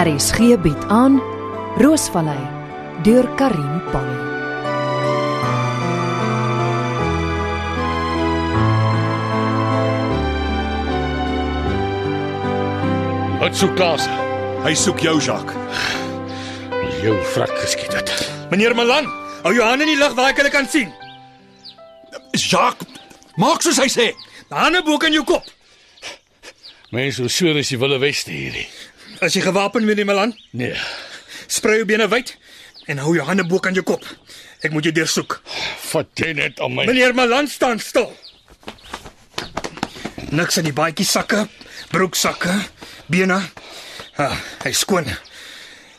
RSG bied aan Roosvallei deur Karin Pan. Wat soek Klaas? Hy soek jou, Jacques. Jou vrak geskiet het. Meneer Malan, hou jou hande in die lug waar ek hulle kan sien. Jacques, maak soos hy sê. Hande bo kan jou kop. Mense so as jy wille weste hierdie. As jy gewapen meneer Malan, Nee. sprei jou bene wyd en hou jou hande bo kan jou kop. Ek moet jou deursoek. Vat jy net aan my. Meneer Malan staan stil. Niks in die baadjie sakke, broeksakke, bene. Ah, hy skoon.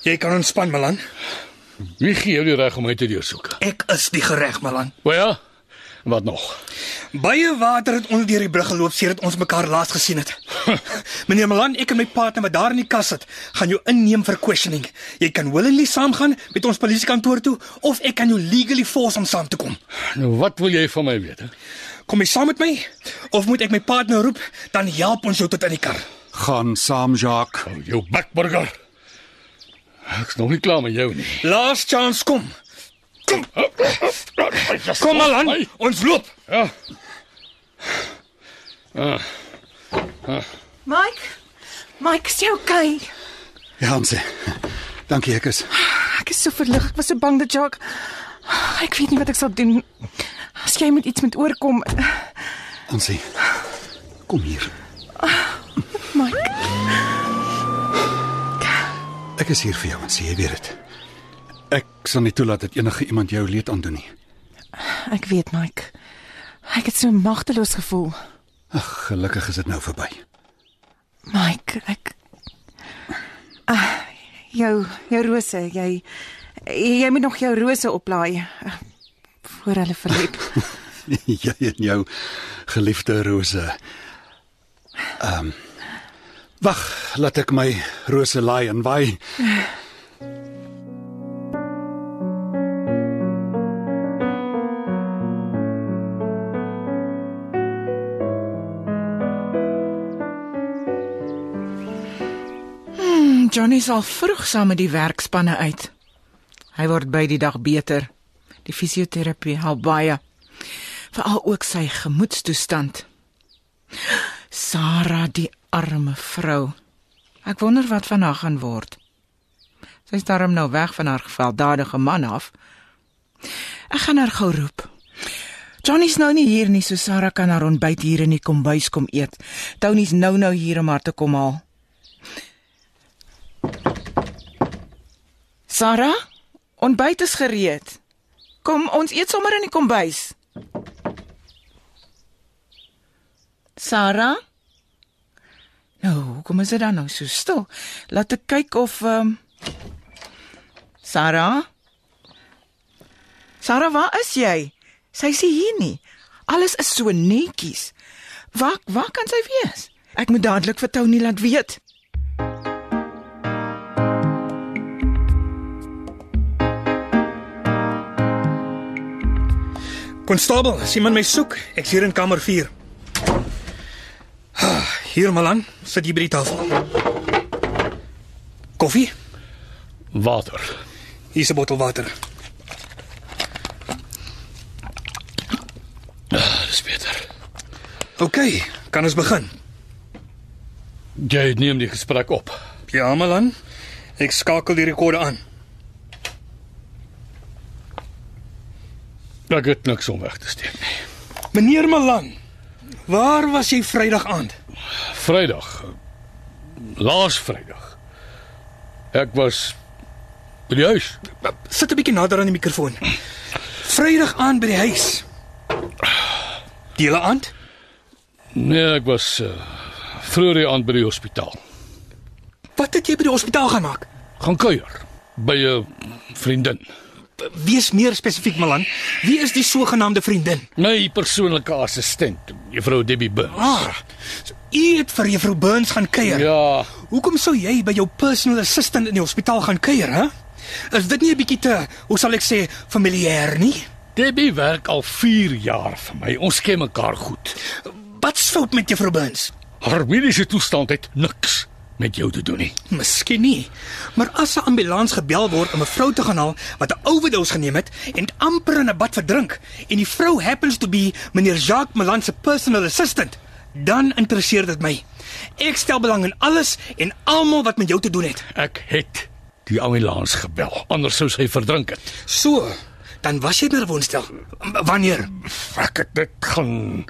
Jy kan ontspan, Malan. Wie gee jou die reg om my te deursoek? Ek is die gereg, Malan. O ja. Wat nog? Baie water het onder deur die brug geloop sedert ons mekaar laas gesien het. Meneer Malan, ek en my partner wat daar in die kas sit, gaan jou inneem vir questioning. Jy kan willingly saamgaan met ons polisiekantoor toe of ek kan jou legally force om saam te kom. Nou wat wil jy van my weet? He? Kom jy saam met my of moet ek my partner roep, dan help ons jou tot in die kar. Gaan saam, Jacques. Hou jou bakburger. Ek's nog nie klaar met jou nie. Last chance kom. Kom Malan, My. ons loop. Ja. Mike? Mike, is jy okay? Ja, Hansie. Dankie, ek is. Ek is so verlig. Ek was so bang dat Jacques Ek weet nie wat ek sal doen. As jy met iets moet oorkom, Hansie. Kom hier. Mike. Ek is hier vir jou, Hansie, jy weet dit. Ek sal nie toelaat dat enige iemand jou leed aandoen nie. Ek weet, Mike. Ek het so magteloos gevoel. Ag, gelukkig is dit nou verby. Mike, ek ah, jou jou rose, jy jy moet nog jou rose oplaai eh, voor hulle verlep. jy en jou geliefde rose. Ehm um, Wag, laat ek my rose laai en waai. Johnny sal vroeg saam met die werkspanne uit. Hy word by die dag beter. Die fisioterapie help baie. Veral ook sy gemoedstoestand. Sarah, die arme vrou. Ek wonder wat van haar gaan word. Sy's darm nou weg van haar gewelddadige man af. Ek gaan haar gou roep. Johnny's nou nie hier nie, so Sarah kan haar ontbyt hier in die kombuis kom eet. Tony's nou nou hier om haar te kom haal. Sarah, ontbyt is gereed. Kom, ons eet sommer in die kombuis. Sarah? Nou, kom is dit dan nou so stil? Laat ek kyk of ehm um... Sarah? Sarah, waar is jy? Sy nie hier nie. Alles is so netjies. Waar waar kan sy wees? Ek moet dadelik vir Tony laat weet. Konstabel, as iemand my soek, ek's hier in kamer 4. Ah, Hier Malan, sit jy by die tafel. Koffie? Water. Hier's 'n bottel water. Ah, dis beter. OK, kan ons begin? Jy neem die gesprek op. Ja, Malan. Ek skakel die rekorde aan. Ek het niks om weg te steek nie. Meneer Malan, waar was jy Vrydag aand? Vrydag. Laas Vrydag. Ek was by die huis. Sit 'n bietjie nader aan die mikrofoon. Vrydag aand by die huis. Die hele aand? Nee, ek was uh, vroeër die aand by die hospitaal. Wat het jy by die hospitaal gaan maak? Gaan kuier by 'n vriendin. Wees meer spesifiek, Malan. Wie is die sogenaamde vriendin? My persoonlike assistent, juffrou Debbie Burns. Ah, so u het vir juffrou Burns gaan kuier. Ja, Hoekom sou jy by jou personal assistant in die hospitaal gaan kuier, hè? Is dit nie 'n bietjie te, hoe sal ek sê, familier nie? Debbie werk al 4 jaar vir my. Ons ken mekaar goed. Wat's fout met juffrou Burns? Haar mediese toestand het niks met jou te doen nie. Miskien nie. Maar as 'n ambulans gebel word om 'n vrou te gaan haal wat 'n overdose geneem het en amper in 'n bad verdrink en die vrou happens to be meneer Jacques Malan se personal assistant, dan interesseer dit my. Ek stel belang in alles en almal wat met jou te doen het. Ek het die ambulans gebel, anders sou sy verdrink het. So, dan was jy by 'n woonstel. W- Wanneer? Ek het dit gaan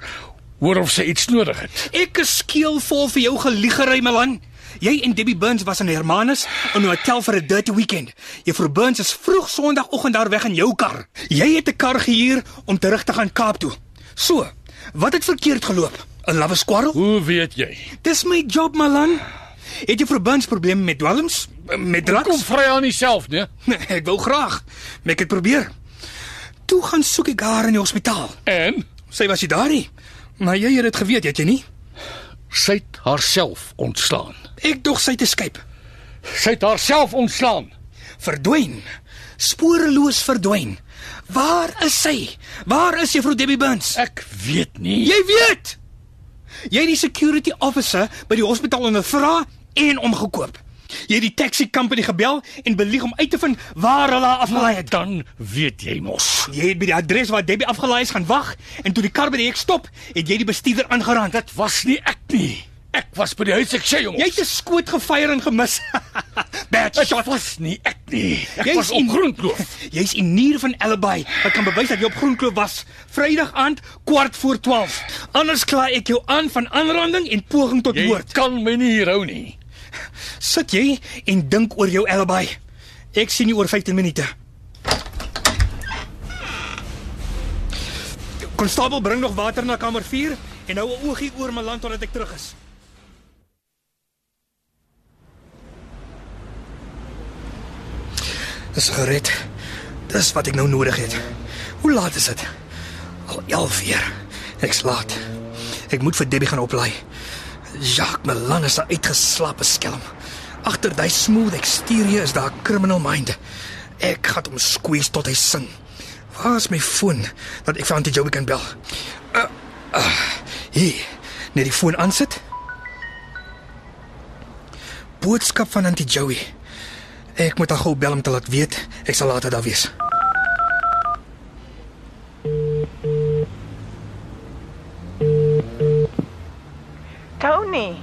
hoor of sy iets nodig het. Ek is skeelvol vir jou geliegery, Malan. Jy en Debbie Burns was in Hermanus in 'n hotel vir 'n dirty weekend. Juffrou Burns is vroeg Sondagoggend daar weg in jou kar. Jy het 'n kar gehuur om terug te gaan Kaap toe. So, wat het verkeerd geloop? 'n Lawwe squarrel? Hoe weet jy? Dis my job, Malan. Het Juffrou Burns probleme met dwelms? Met Kom drugs? vry aan jouself, nee? Nee, ek wou graag. Maar ek het probeer. Toe gaan soek ek haar in die hospitaal. En Sy was nie daar nie. Maar jy het dit geweet, het jy nie? Sy het haarself ontslaan. Ek dog sy het escape. Sy het haarself ontslaan. verdwyn. Sporeloos verdwyn. Waar is sy? Waar is juffrou Debbie Burns? Ek weet nie. Jy weet. Jy het die security officer by die hospitaal ondervra en omgekoop. Jy het die taxi company gebel en belieg om uit te vind waar hulle haar afgelaai het. Dan weet jy mos. Jy het by die adres waar Debbie afgelaai is gaan wag en toe die kar by die hek stop, het jy die bestuurder aangeraan. Dit was nie ek nie. Ek was by die huis ek sê jongens. Jy het 'n skoot gefyer en gemis. Bad Dit shot. was nie ek nie. Ek Jy's was op Groenkloof. Jy's in nier van alibi wat kan bewys dat jy op Groenkloof was Vrydag aand kwart voor 12. Anders kla ek jou aan van aanranding en poging tot Jy moord. kan my nie hier hou nie. Sit jy en dink oor jou alibi. Ek sien jou oor 15 minute. Konstabel bring nog water na kamer 4 en hou 'n oogie oor my land totdat ek terug is. Dis gered. Dis wat ek nou nodig het. Hoe laat is dit? Al 11 uur. Ek's laat. Ek moet vir Debbie gaan oplaai. Jacques Melan is 'n uitgeslaapte skelm. Agter daai smooth exterior is daar 'n criminal mind. Ek gaan hom squeeze tot hy sing. Waar is my foon dat ek vir Auntie Joey kan bel? Uh, uh, hier, net die foon aansit. Boodskap van Auntie Joey. Ek moet haar gou bel om te laat weet ek sal later daar wees. Tony,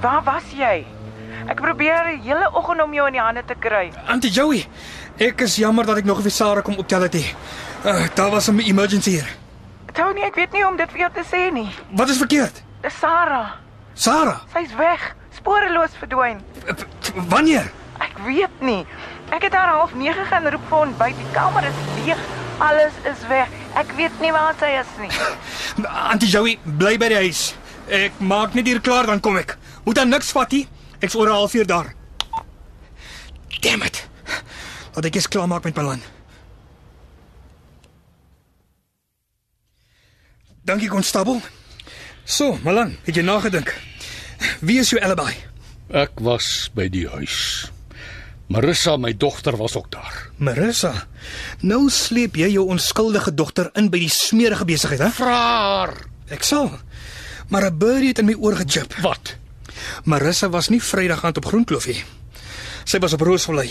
waar was jy? Ek probeer die hele oggend om jou in die hande te kry. Auntie Joey, ek is jammer dat ek nog vir Sarah kom optel het. hier. Uh, daar was 'n emergency hier. Tony, ek weet nie om dit vir jou te sê nie. Wat is verkeerd? Dis Sarah. Sarah, Sy's weg, sporeloos verdwyn. wanneer? Ek weet nie. Ek het haar half 9 gaan roep vir ontbyt. Die kamer is leeg. Alles is weg. Ek weet nie waar sy is nie. Auntie Joey, bly by die huis. Ek maak net hier klaar dan kom ek. Moet dan niks vat nie. Ek's oor 'n halfuur daar. Damn it. Laat ek eens klaar maak met my land. Dankie konstabel. So, Malan, het jy nagedink? Wie is jou alibi? Ek was by die huis. Marissa, my dogter was ook daar. Marissa. Nou sleep jy jou onskuldige dogter in by die smerige besigheid, hè? Vra haar. Ek sal. Maar 'n birdie het in my oor gechip. Wat? Marissa was nie Vrydag aand op Groenkloof nie. Sy was op Roosvallei.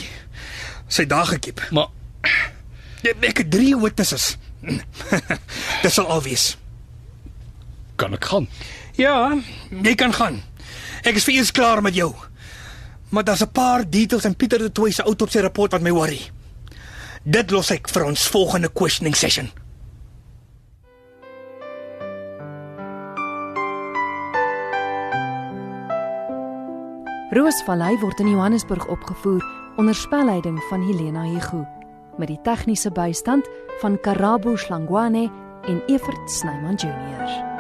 Sy daar gekiep. Maar Ek het drie witnesses. Dit sal al wees. Kan ek gaan? Ja, jy kan gaan. Ek is vir eers klaar met jou. Maar daar's 'n paar details in Pieter de Tooy se autopsie rapport wat my worry. Dit los ek vir ons volgende questioning session. Roosvallei word in Johannesburg opgevoer onder spelleiding van Helena Hugo met die tegniese bystand van Karabo Slangwane en Evert Snyman Junior.